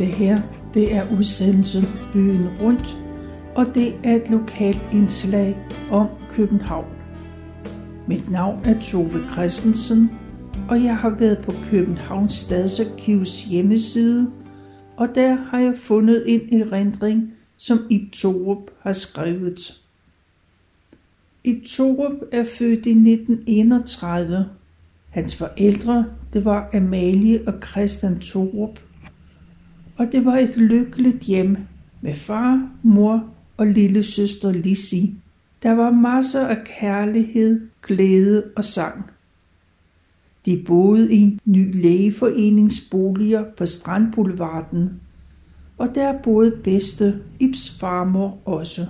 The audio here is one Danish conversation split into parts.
Det her, det er udsendelsen Byen Rundt, og det er et lokalt indslag om København. Mit navn er Tove Christensen, og jeg har været på Københavns Stadsarkivs hjemmeside, og der har jeg fundet en erindring, som Ib Torup har skrevet. Ib Torup er født i 1931. Hans forældre, det var Amalie og Christian Torup, og det var et lykkeligt hjem med far, mor og lille søster Lissi. Der var masser af kærlighed, glæde og sang. De boede i en ny lægeforeningsboliger på Strandboulevarden, og der boede bedste Ibs farmor også.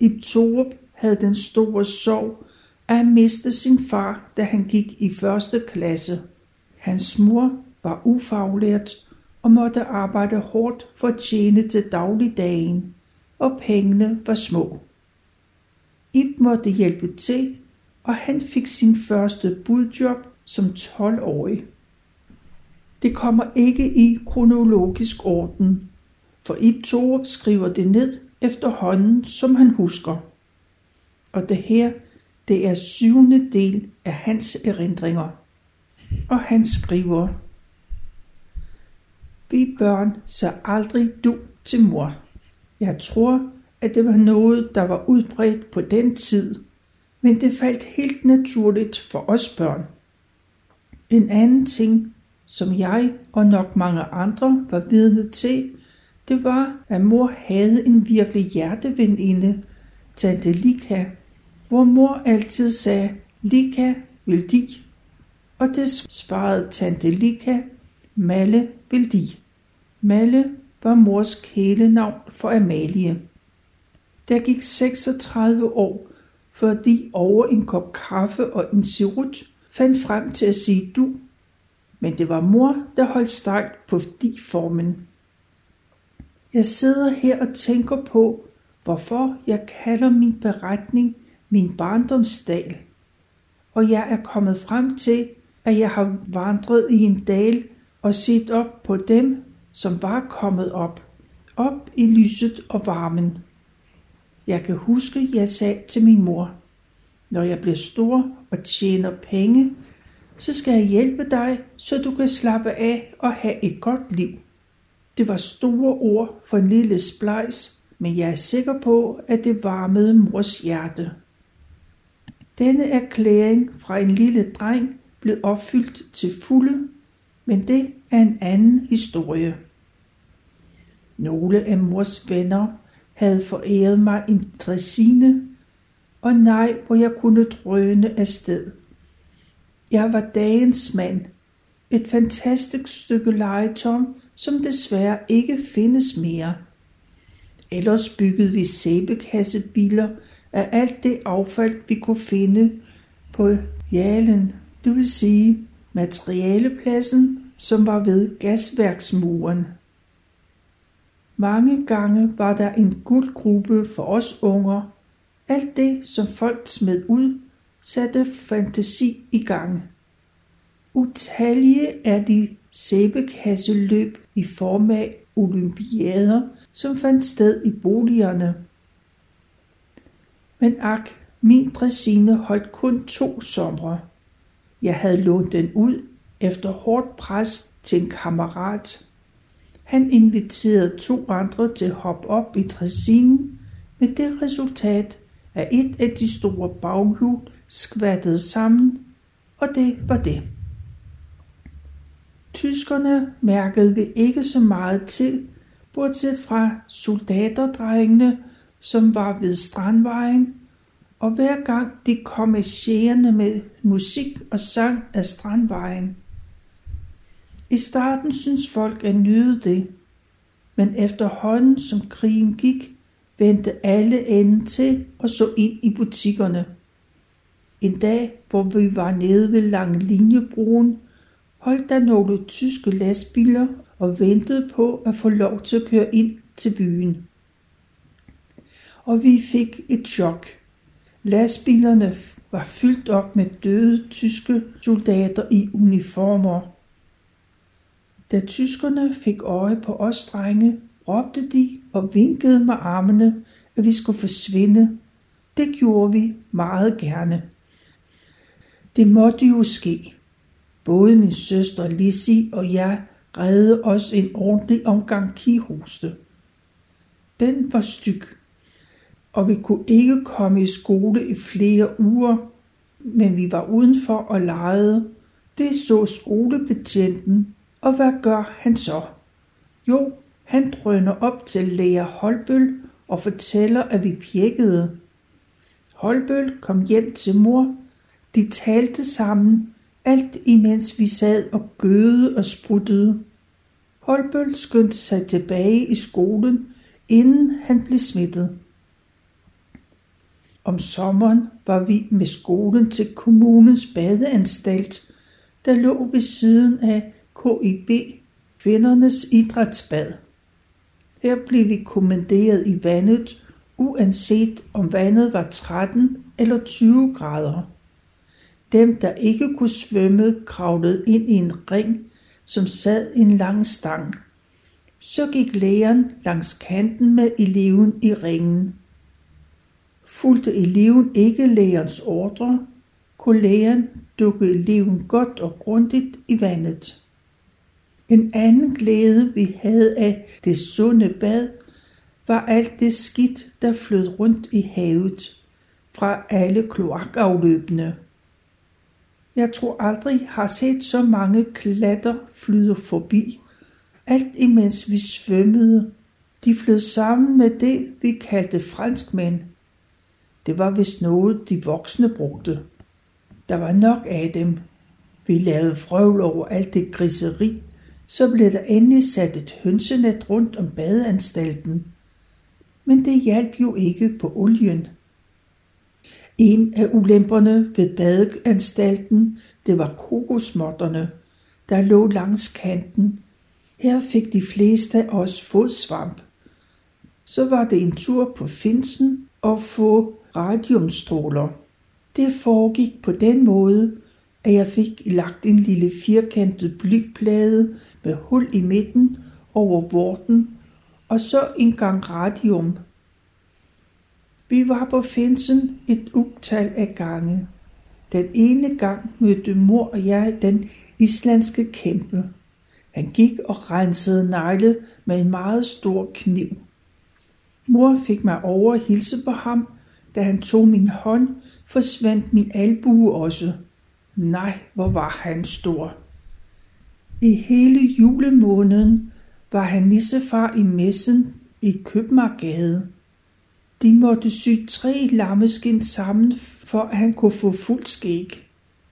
Ib Torup havde den store sorg at miste sin far, da han gik i første klasse. Hans mor var ufaglært og måtte arbejde hårdt for at tjene til dagligdagen, og pengene var små. Ib måtte hjælpe til, og han fik sin første budjob som 12-årig. Det kommer ikke i kronologisk orden, for Ib Torup skriver det ned efterhånden, som han husker. Og det her, det er syvende del af hans erindringer. Og han skriver, vi børn så aldrig du til mor. Jeg tror, at det var noget, der var udbredt på den tid, men det faldt helt naturligt for os børn. En anden ting, som jeg og nok mange andre var vidne til, det var, at mor havde en virkelig hjerteveninde, tante Lika, hvor mor altid sagde, Lika vil de, og det sparede tante Lika, Malle vil de. Malle var mors kælenavn for Amalie. Der gik 36 år, før de over en kop kaffe og en sirut fandt frem til at sige du. Men det var mor, der holdt stærkt på de-formen. Jeg sidder her og tænker på, hvorfor jeg kalder min beretning min barndomsdal. Og jeg er kommet frem til, at jeg har vandret i en dal og set op på dem, som var kommet op, op i lyset og varmen. Jeg kan huske, jeg sagde til min mor, når jeg bliver stor og tjener penge, så skal jeg hjælpe dig, så du kan slappe af og have et godt liv. Det var store ord for en lille splejs, men jeg er sikker på, at det varmede mors hjerte. Denne erklæring fra en lille dreng blev opfyldt til fulde, men det er en anden historie. Nogle af mors venner havde foræret mig en dressine, og nej, hvor jeg kunne drøne afsted. Jeg var dagens mand, et fantastisk stykke legetøj, som desværre ikke findes mere. Ellers byggede vi sæbekassebiler af alt det affald, vi kunne finde på Jalen, det vil sige materialepladsen, som var ved gasværksmuren. Mange gange var der en guldgruppe for os unger. Alt det, som folk smed ud, satte fantasi i gang. Utallige er de sæbekasseløb i form af olympiader, som fandt sted i boligerne. Men ak, min dræsine holdt kun to somre. Jeg havde lånt den ud efter hårdt pres til en kammerat. Han inviterede to andre til at hoppe op i dressinen med det resultat, at et af de store baghjul skvattede sammen, og det var det. Tyskerne mærkede vi ikke så meget til, bortset fra soldaterdrengene, som var ved Strandvejen, og hver gang de kom marcherende med musik og sang af Strandvejen. I starten synes folk at nyde det, men efterhånden som krigen gik, vendte alle enden til og så ind i butikkerne. En dag, hvor vi var nede ved Lange Linjebroen, holdt der nogle tyske lastbiler og ventede på at få lov til at køre ind til byen. Og vi fik et chok. Lastbilerne var fyldt op med døde tyske soldater i uniformer. Da tyskerne fik øje på os drenge, råbte de og vinkede med armene, at vi skulle forsvinde. Det gjorde vi meget gerne. Det måtte jo ske. Både min søster Lissy og jeg redde os en ordentlig omgang kihoste. Den var styg, og vi kunne ikke komme i skole i flere uger, men vi var udenfor og legede. Det så skolebetjenten, og hvad gør han så? Jo, han drøner op til lærer Holbøl og fortæller, at vi pjekkede. Holbøl kom hjem til mor. De talte sammen, alt imens vi sad og gøede og spruttede. Holbøl skyndte sig tilbage i skolen, inden han blev smittet. Om sommeren var vi med skolen til kommunens badeanstalt, der lå ved siden af KIB, kvindernes idrætsbad. Her blev vi kommanderet i vandet, uanset om vandet var 13 eller 20 grader. Dem, der ikke kunne svømme, kravlede ind i en ring, som sad en lang stang. Så gik lægeren langs kanten med eleven i ringen. Fulgte eleven ikke lærerens ordre, kunne læreren dukke eleven godt og grundigt i vandet. En anden glæde, vi havde af det sunde bad, var alt det skidt, der flød rundt i havet fra alle kloakafløbene. Jeg tror aldrig har set så mange klatter flyde forbi. Alt imens vi svømmede. De flød sammen med det, vi kaldte franskmænd. Det var vist noget, de voksne brugte. Der var nok af dem. Vi lavede frøvl over alt det griseri, så blev der endelig sat et hønsenet rundt om badeanstalten. Men det hjalp jo ikke på olien. En af ulemperne ved badeanstalten, det var kokosmotterne, der lå langs kanten. Her fik de fleste af os fodsvamp. Så var det en tur på Finsen og få radiumstråler. Det foregik på den måde, at jeg fik lagt en lille firkantet blyplade med hul i midten over vorten, og så en gang radium vi var på Finsen et utal af gange. Den ene gang mødte mor og jeg den islandske kæmpe. Han gik og rensede negle med en meget stor kniv. Mor fik mig over at hilse på ham. Da han tog min hånd, forsvandt min albue også. Nej, hvor var han stor. I hele julemåneden var han nissefar i messen i Købmagergade. De måtte sy tre lammeskind sammen, for at han kunne få fuld skæg.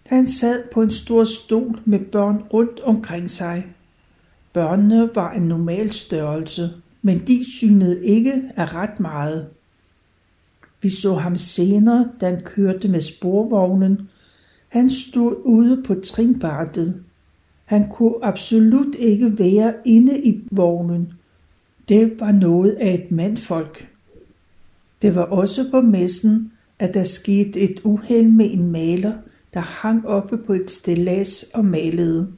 Han sad på en stor stol med børn rundt omkring sig. Børnene var en normal størrelse, men de synede ikke af ret meget. Vi så ham senere, da han kørte med sporvognen. Han stod ude på trinbrættet. Han kunne absolut ikke være inde i vognen. Det var noget af et mandfolk. Det var også på messen, at der skete et uheld med en maler, der hang oppe på et stillads og malede.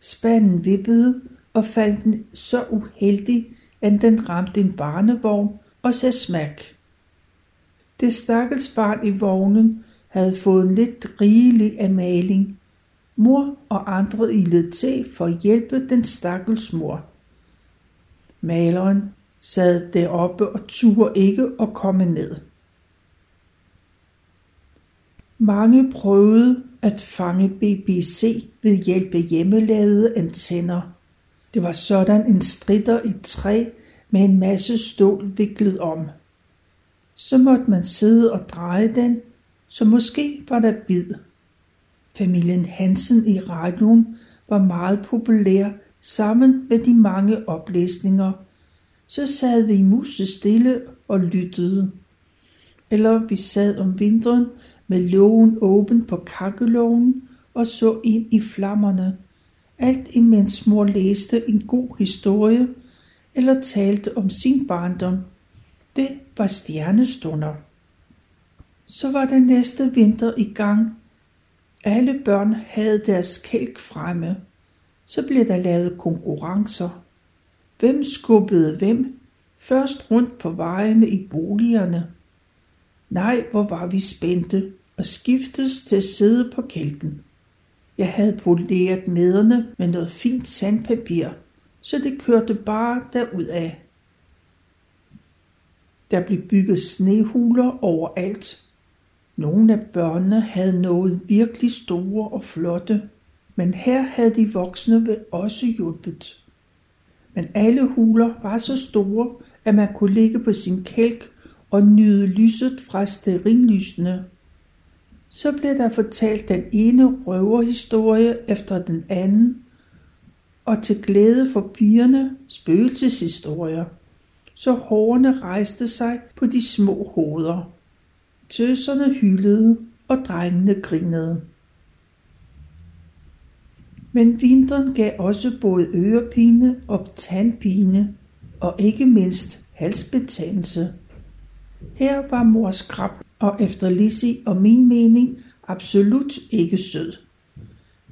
Spanden vippede og faldt den så uheldig, at den ramte en barnevogn og sagde smæk. Det stakkels barn i vognen havde fået lidt rigelig af maling. Mor og andre ildede til for at hjælpe den stakkels mor. Maleren sad deroppe og turde ikke at komme ned. Mange prøvede at fange BBC ved hjælp af hjemmelavede antenner. Det var sådan en stritter i træ med en masse stål viklet om. Så måtte man sidde og dreje den, så måske var der bid. Familien Hansen i radioen var meget populær sammen med de mange oplæsninger så sad vi musestille og lyttede. Eller vi sad om vinteren med lågen åben på kakkeloven og så ind i flammerne, alt imens mor læste en god historie eller talte om sin barndom. Det var stjernestunder. Så var den næste vinter i gang. Alle børn havde deres kælk fremme. Så blev der lavet konkurrencer. Hvem skubbede hvem? Først rundt på vejene i boligerne. Nej, hvor var vi spændte og skiftes til at sidde på kælken. Jeg havde poleret mederne med noget fint sandpapir, så det kørte bare derudad. Der blev bygget snehuler overalt. Nogle af børnene havde nået virkelig store og flotte, men her havde de voksne også hjulpet. Men alle huler var så store, at man kunne ligge på sin kælk og nyde lyset fra sterinlysene. Så blev der fortalt den ene røverhistorie efter den anden, og til glæde for pigerne spøgelseshistorier, så hårene rejste sig på de små hoveder. Tøserne hyldede, og drengene grinede. Men vinteren gav også både ørepine og tandpine, og ikke mindst halsbetændelse. Her var mors skrab, og efter Lissi og min mening absolut ikke sød.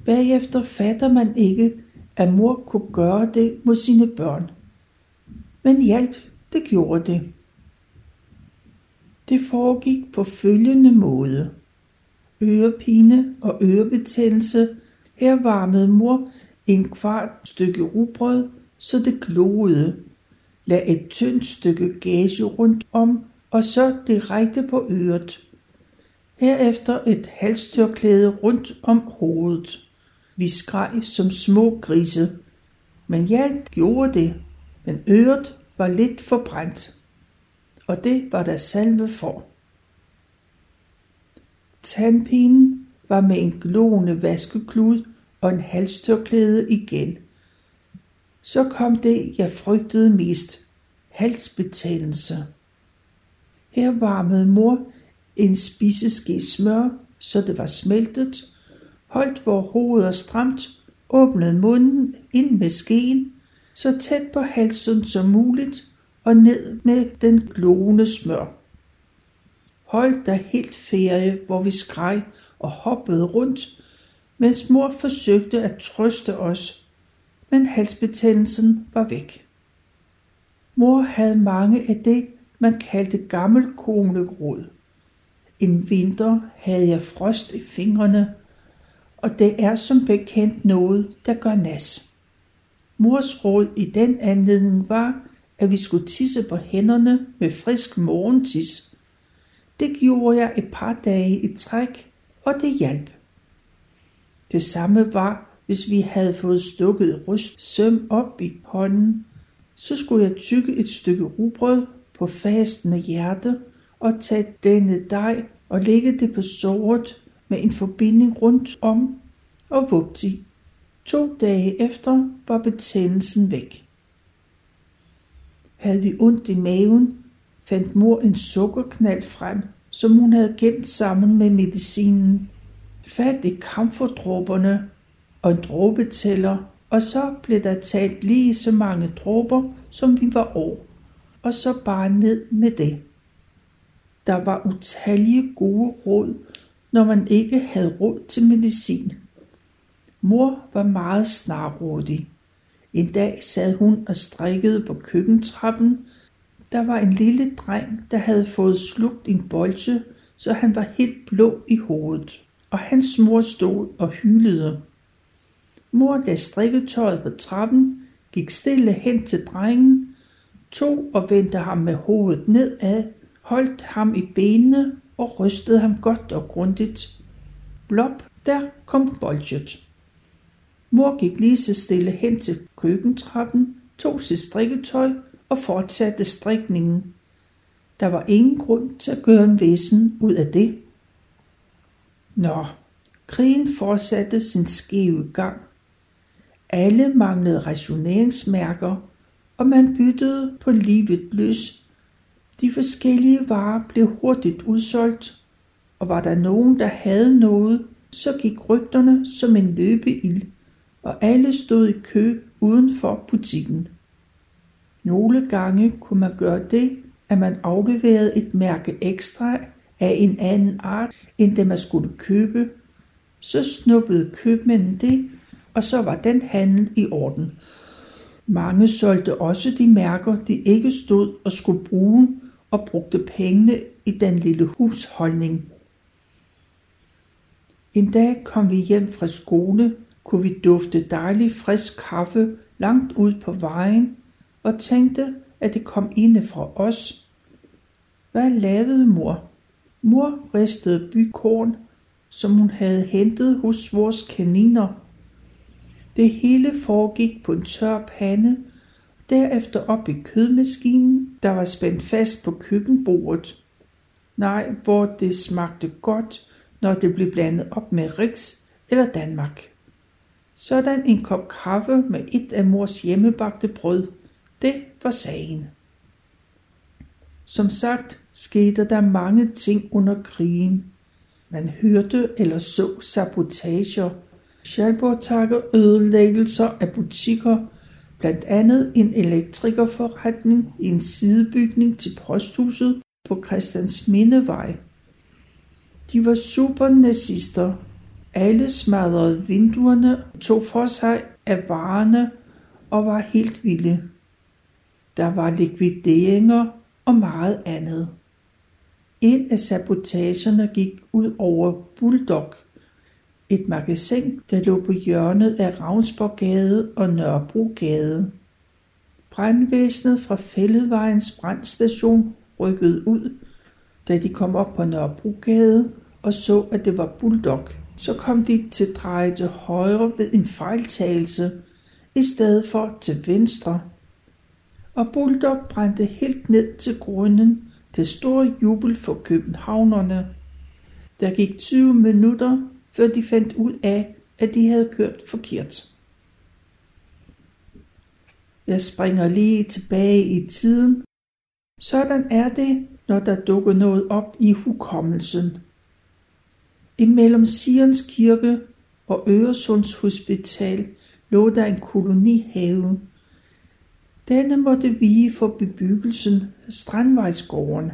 Bagefter fatter man ikke, at mor kunne gøre det mod sine børn. Men hjælp, det gjorde det. Det foregik på følgende måde. Ørepine og ørebetændelse. Her varmede mor en kvart stykke rugbrød, så det gloede. Lad et tyndt stykke gage rundt om, og så direkte på øret. Herefter et halstørklæde rundt om hovedet. Vi skreg som små grise, men jeg gjorde det, men øret var lidt forbrændt og det var der salve for. Tandpinen var med en glående vaskeklud og en halstørklæde igen. Så kom det, jeg frygtede mest, halsbetændelse. Her varmede mor en spiseske smør, så det var smeltet, holdt vor hoveder stramt, åbnede munden ind med skeen, så tæt på halsen som muligt, og ned med den glående smør. Hold der helt ferie, hvor vi skreg og hoppede rundt, mens mor forsøgte at trøste os, men halsbetændelsen var væk. Mor havde mange af det, man kaldte gammel konegrod. En vinter havde jeg frost i fingrene, og det er som bekendt noget, der gør nas. Mors råd i den anledning var, at vi skulle tisse på hænderne med frisk morgentis. Det gjorde jeg et par dage i træk, og det hjalp. Det samme var, hvis vi havde fået stukket ryst søm op i hånden, så skulle jeg tykke et stykke rugbrød på fastende hjerte og tage denne dej og lægge det på såret med en forbinding rundt om og vupti. To dage efter var betændelsen væk. Havde vi ondt i maven, fandt mor en sukkerknald frem, som hun havde gemt sammen med medicinen. Fat i kamfordråberne og en dråbetæller, og så blev der talt lige så mange dråber, som vi var over, og så bare ned med det. Der var utallige gode råd, når man ikke havde råd til medicin. Mor var meget snarrådig. En dag sad hun og strikkede på køkkentrappen. Der var en lille dreng, der havde fået slugt en bolse, så han var helt blå i hovedet, og hans mor stod og hylede. Mor lagde strikketøjet på trappen, gik stille hen til drengen, tog og vendte ham med hovedet nedad, holdt ham i benene og rystede ham godt og grundigt. Blop, der kom bolsjet. Mor gik lige så stille hen til køkkentrappen, tog sit strikketøj og fortsatte strikningen. Der var ingen grund til at gøre en væsen ud af det. Nå, krigen fortsatte sin skæve gang. Alle manglede rationeringsmærker, og man byttede på livet løs. De forskellige varer blev hurtigt udsolgt, og var der nogen, der havde noget, så gik rygterne som en løbeild og alle stod i kø uden for butikken. Nogle gange kunne man gøre det, at man afleverede et mærke ekstra af en anden art, end det man skulle købe. Så snuppede købmanden det, og så var den handel i orden. Mange solgte også de mærker, de ikke stod og skulle bruge, og brugte pengene i den lille husholdning. En dag kom vi hjem fra skole, kunne vi dufte dejlig frisk kaffe langt ud på vejen, og tænkte, at det kom inde fra os. Hvad lavede mor? Mor ristede bykorn, som hun havde hentet hos vores kaniner. Det hele foregik på en tør pande, derefter op i kødmaskinen, der var spændt fast på køkkenbordet. Nej, hvor det smagte godt, når det blev blandet op med Riks eller Danmark. Sådan en kop kaffe med et af mors hjemmebagte brød, det var sagen. Som sagt skete der mange ting under krigen. Man hørte eller så sabotager, Schalburg ødelæggelser af butikker, blandt andet en elektrikerforretning i en sidebygning til posthuset på Christians Mindevej. De var super nazister. Alle smadrede vinduerne, tog for sig af varerne og var helt vilde. Der var likvideringer og meget andet. En af sabotagerne gik ud over Bulldog, et magasin, der lå på hjørnet af Ravnsborggade og Nørrebrogade. Brandvæsenet fra Fælledvejens brandstation rykkede ud, da de kom op på Nørrebrogade og så, at det var Bulldog. Så kom de til dreje til højre ved en fejltagelse, i stedet for til venstre. Og Bulldog brændte helt ned til grunden til stor jubel for københavnerne. Der gik 20 minutter, før de fandt ud af, at de havde kørt forkert. Jeg springer lige tilbage i tiden. Sådan er det, når der dukker noget op i hukommelsen. Imellem Sions kirke og Øresunds hospital lå der en kolonihave. Denne måtte vige for bebyggelsen Strandvejsgården.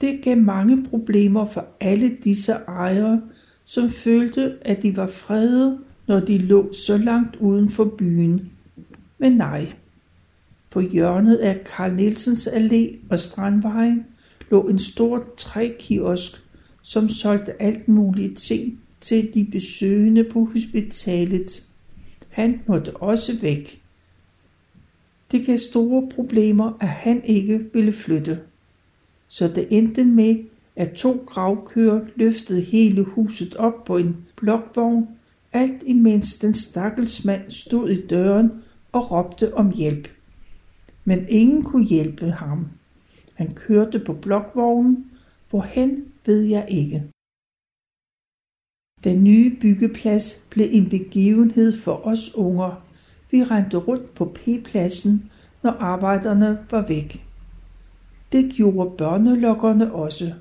Det gav mange problemer for alle disse ejere, som følte, at de var fredet, når de lå så langt uden for byen. Men nej. På hjørnet af Karl Nielsens Allé og Strandvejen lå en stor trækiosk, som solgte alt muligt ting til de besøgende på hospitalet. Han måtte også væk. Det gav store problemer, at han ikke ville flytte. Så det endte med, at to gravkører løftede hele huset op på en blokvogn, alt imens den stakkels mand stod i døren og råbte om hjælp. Men ingen kunne hjælpe ham. Han kørte på blokvognen, hvorhen ved jeg ikke. Den nye byggeplads blev en begivenhed for os unger. Vi rendte rundt på P-pladsen, når arbejderne var væk. Det gjorde børnelokkerne også.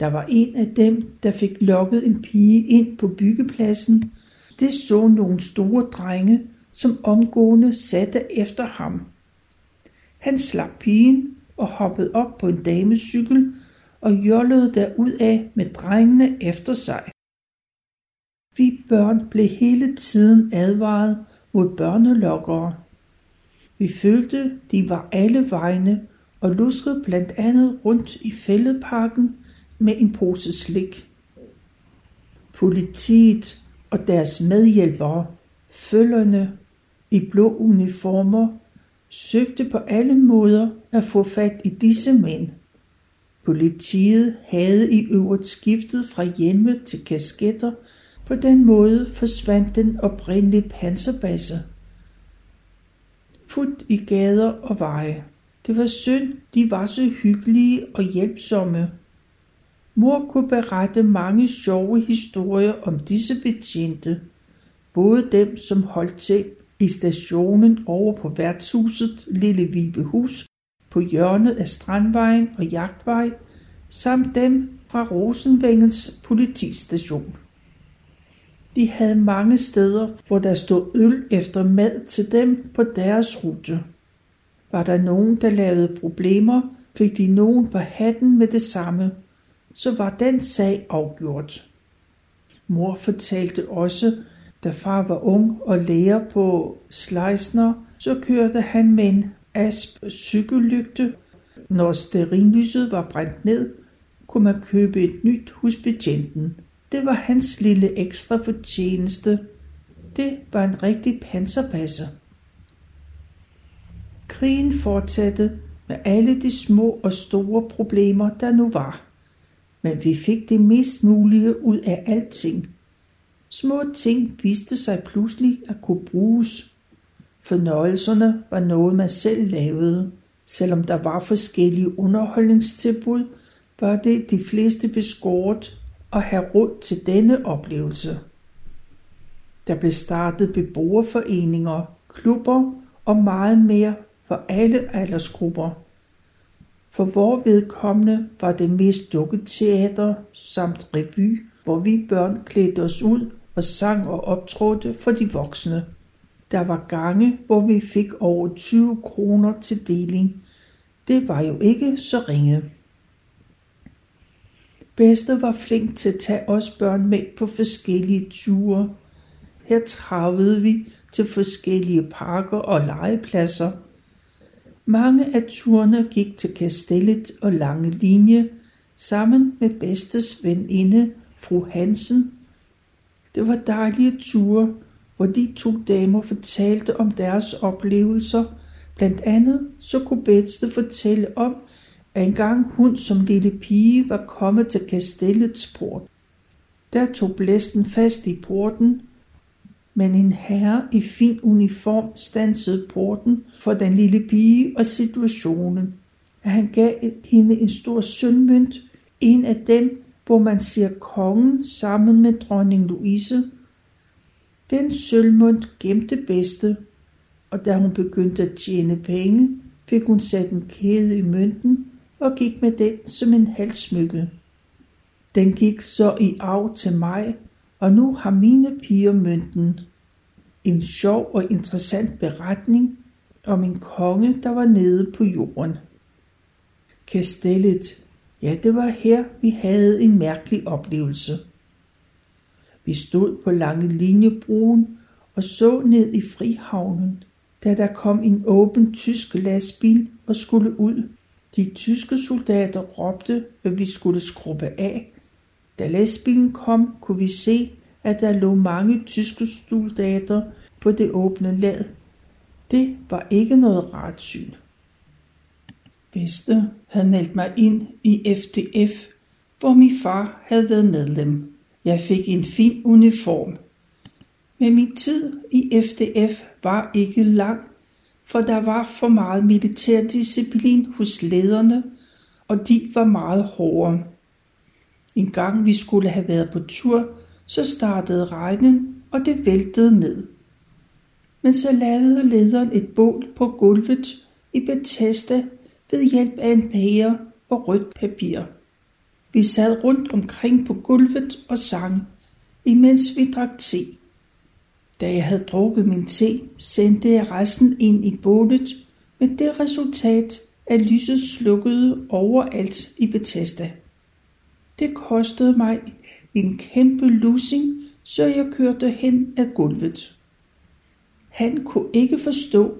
Der var en af dem, der fik lokket en pige ind på byggepladsen. Det så nogle store drenge, som omgående satte efter ham. Han slap pigen og hoppede op på en damecykel og jollede af med drengene efter sig. Vi børn blev hele tiden advaret mod børnelokkere. Vi følte, de var alle vegne og luskede blandt andet rundt i fældeparken med en pose slik. Politiet og deres medhjælpere, følgerne i blå uniformer, søgte på alle måder at få fat i disse mænd. Politiet havde i øvrigt skiftet fra hjelme til kasketter, på den måde forsvandt den oprindelige panserbasse. Fuldt i gader og veje. Det var synd, de var så hyggelige og hjælpsomme. Mor kunne berette mange sjove historier om disse betjente. Både dem, som holdt til i stationen over på værtshuset Lille Vibehus på hjørnet af Strandvejen og Jagtvej, samt dem fra Rosenvængens politistation. De havde mange steder, hvor der stod øl efter mad til dem på deres rute. Var der nogen, der lavede problemer, fik de nogen på hatten med det samme – så var den sag afgjort. Mor fortalte også, Da far var ung og lærer på Sleisner, så kørte han med en asp cykellygte. Når sterinlyset var brændt ned, kunne man købe et nyt hos betjenten. Det var hans lille ekstra fortjeneste. Det var en rigtig panserpasser. Krigen fortsatte med alle de små og store problemer, der nu var. Men vi fik det mest mulige ud af alting. Små ting viste sig pludselig at kunne bruges. Fornøjelserne var noget, man selv lavede. Selvom der var forskellige underholdningstilbud, var det de fleste beskåret at have råd til denne oplevelse. Der blev startet beboerforeninger, klubber og meget mere for alle aldersgrupper. For vor vedkommende var det mest dukketeater samt revy, hvor vi børn klædte os ud og sang og optrådte for de voksne. Der var gange, hvor vi fik over 20 kroner til deling. Det var jo ikke så ringe. Bedste var flink til at tage os børn med på forskellige ture. Her travede vi til forskellige parker og legepladser. Mange af turene gik til Kastellet og Lange Linje sammen med bedstes veninde, fru Hansen. Det var dejlige ture, hvor de to damer fortalte om deres oplevelser. Blandt andet så kunne bedste fortælle om, at engang hun som lille pige var kommet til kastellets port. Der tog blæsten fast i porten, men en herre i fin uniform stansede porten for den lille pige og situationen. At han gav hende en stor sølvmønt, en af dem, hvor man ser kongen sammen med dronning Louise. Den sølvmønt gemte bedste, og da hun begyndte at tjene penge, fik hun sat en kæde i mønten og gik med den som en halssmykke. Den gik så i arv til mig, og nu har mine piger mønten. En sjov og interessant beretning om en konge, der var nede på jorden. Kastellet. Ja, det var her, vi havde en mærkelig oplevelse. Vi stod på lange linjebroen og så ned i Frihavnen, da der kom en åben tysk lastbil og skulle ud. De tyske soldater råbte, at vi skulle skrubbe af. Da lastbilen kom, kunne vi se, at der lå mange tyske soldater på det åbne lad. Det var ikke noget rart syn. Veste havde meldt mig ind i FDF, hvor min far havde været medlem. Jeg fik en fin uniform. Men min tid i FDF var ikke lang, for der var for meget militærdisciplin hos lederne, og de var meget hårde. En gang vi skulle have været på tur, så startede regnen, og det væltede ned. Men så lavede lederen et bål på gulvet i Bethesda ved hjælp af en pære og rødt papir. Vi sad rundt omkring på gulvet og sang, imens vi drak te. Da jeg havde drukket min te, sendte jeg resten ind i bålet med det resultat, at lyset slukkede overalt i Bethesda. Det kostede mig en kæmpe lussing, så jeg kørte hen ad gulvet. Han kunne ikke forstå,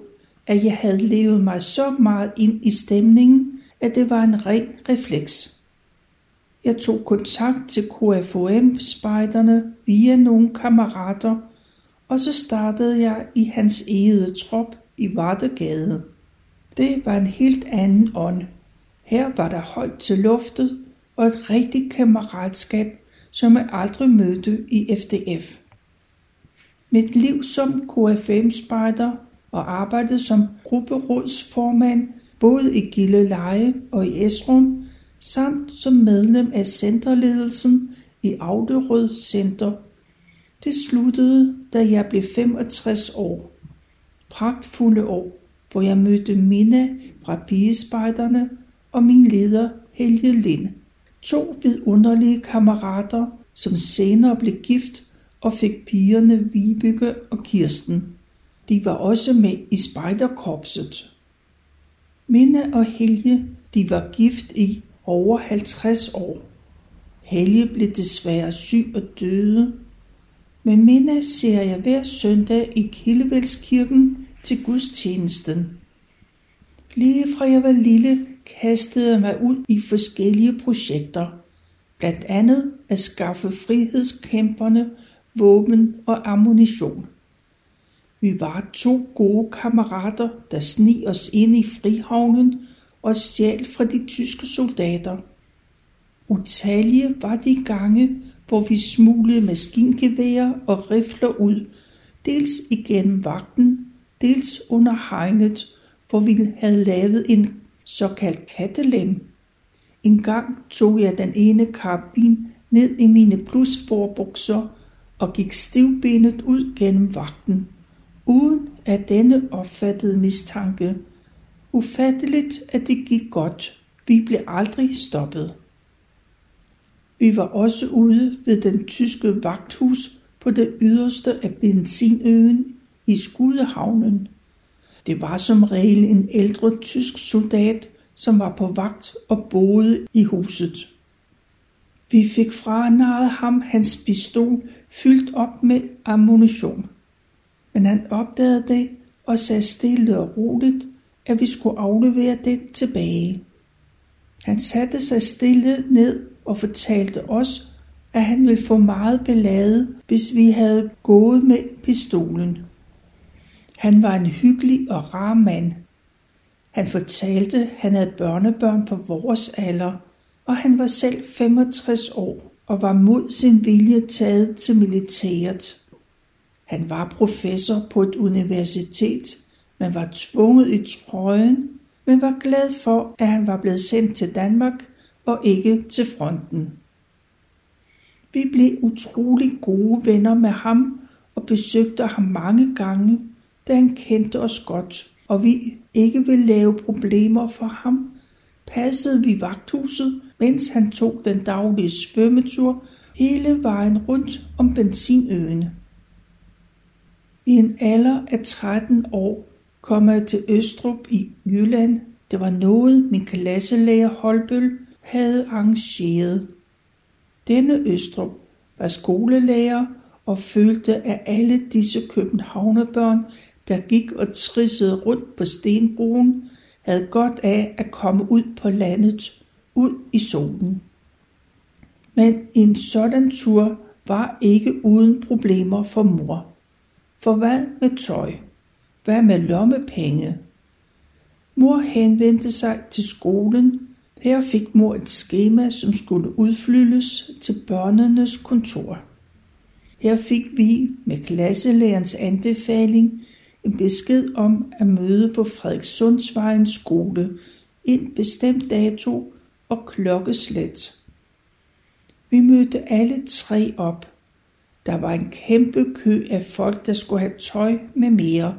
at jeg havde levet mig så meget ind i stemningen, at det var en ren refleks. Jeg tog kontakt til KFOM-spejderne via nogle kammerater, og så startede jeg i hans egede trop i Vardegade. Det var en helt anden ånd. Her var der højt til luftet og et rigtigt kammeratskab, som jeg aldrig mødte i FDF. Mit liv som KFM-spejder og arbejdede som grupperådsformand både i Gilleleje og i Esrum, samt som medlem af centerledelsen i Auderød Center. Det sluttede, da jeg blev 65 år. Pragtfulde år, hvor jeg mødte Minna fra pigespejderne og min leder Helge Lind. To vidunderlige kammerater, som senere blev gift og fik pigerne Vibeke og Kirsten. De var også med i spejderkorpset. Minna og Helge, de var gift i over 50 år. Helge blev desværre syg og døde. men minde ser jeg hver søndag i Kildevældskirken til gudstjenesten. Lige fra jeg var lille, kastede jeg mig ud i forskellige projekter. Blandt andet at skaffe frihedskæmperne våben og ammunition. Vi var to gode kammerater, der sni os ind i frihavnen og stjal fra de tyske soldater. Utallige var de gange, hvor vi smuglede maskingeværer og rifler ud, dels igennem vagten, dels under hegnet, hvor vi havde lavet en såkaldt kattelem. En gang tog jeg den ene karabin ned i mine plusforbukser og gik stivbenet ud gennem vagten, uden at denne opfattede mistanke. Ufatteligt, at det gik godt. Vi blev aldrig stoppet. Vi var også ude ved den tyske vagthus på det yderste af benzinøen i Skudehavnen. Det var som regel en ældre tysk soldat, som var på vagt og boede i huset. Vi fik franarret ham hans pistol fyldt op med ammunition. Men han opdagede det og sagde stille og roligt, at vi skulle aflevere den tilbage. Han satte sig stille ned og fortalte os, at han ville få meget belade, hvis vi havde gået med pistolen. Han var en hyggelig og rar mand. Han fortalte, at han havde børnebørn på vores alder, og han var selv 65 år og var mod sin vilje taget til militæret. Han var professor på et universitet, men var tvunget i trøjen, men var glad for, at han var blevet sendt til Danmark og ikke til fronten. Vi blev utrolig gode venner med ham og besøgte ham mange gange, da han kendte os godt, og vi ikke ville lave problemer for ham, passede vi vagthuset, mens han tog den daglige svømmetur hele vejen rundt om benzinøen. I en alder af 13 år kom jeg til Østrup i Jylland. Det var noget, min klasselærer Holbøl havde arrangeret. Denne Østrup var skolelærer og følte, at alle disse københavnerbørn, der gik og trissede rundt på stenbroen, havde godt af at komme ud på landet, ud i solen. Men en sådan tur var ikke uden problemer for mor. For hvad med tøj? Hvad med lommepenge? Mor henvendte sig til skolen. Her fik mor et skema, som skulle udfyldes til børnenes kontor. Her fik vi med klasselærens anbefaling en besked om at møde på Frederikssundsvejens skole en bestemt dato og klokkeslæt. Vi mødte alle tre op. Der var en kæmpe kø af folk, der skulle have tøj med mere.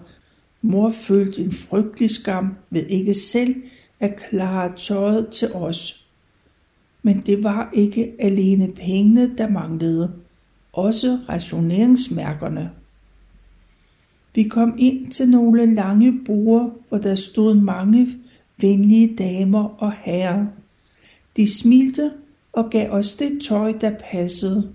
Mor følte en frygtelig skam ved ikke selv at klare tøjet til os. Men det var ikke alene pengene, der manglede. Også rationeringsmærkerne. Vi kom ind til nogle lange borde, hvor der stod mange venlige damer og herrer. De smilte og gav os det tøj, der passede.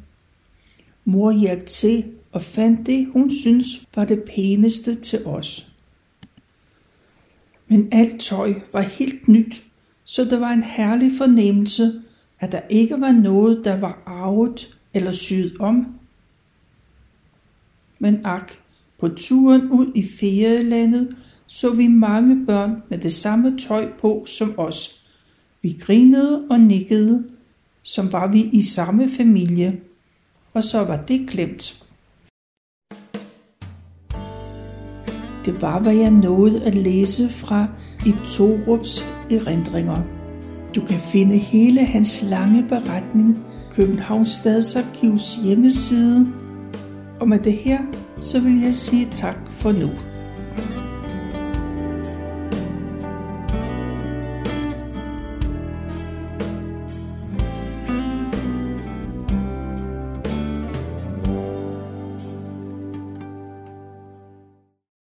Mor hjalp til og fandt det, hun synes var det pæneste til os. Men alt tøj var helt nyt, så det var en herlig fornemmelse, at der ikke var noget, der var arvet eller syet om. Men ak, på turen ud i ferielandet så vi mange børn med det samme tøj på som os. Vi grinede og nikkede, som var vi i samme familie. Og så var det glemt. Det var, hvad jeg nåede at læse fra i Torups erindringer. Du kan finde hele hans lange beretning Københavns Stadsarkivs hjemmeside. Og med det her så vil jeg sige tak for nu.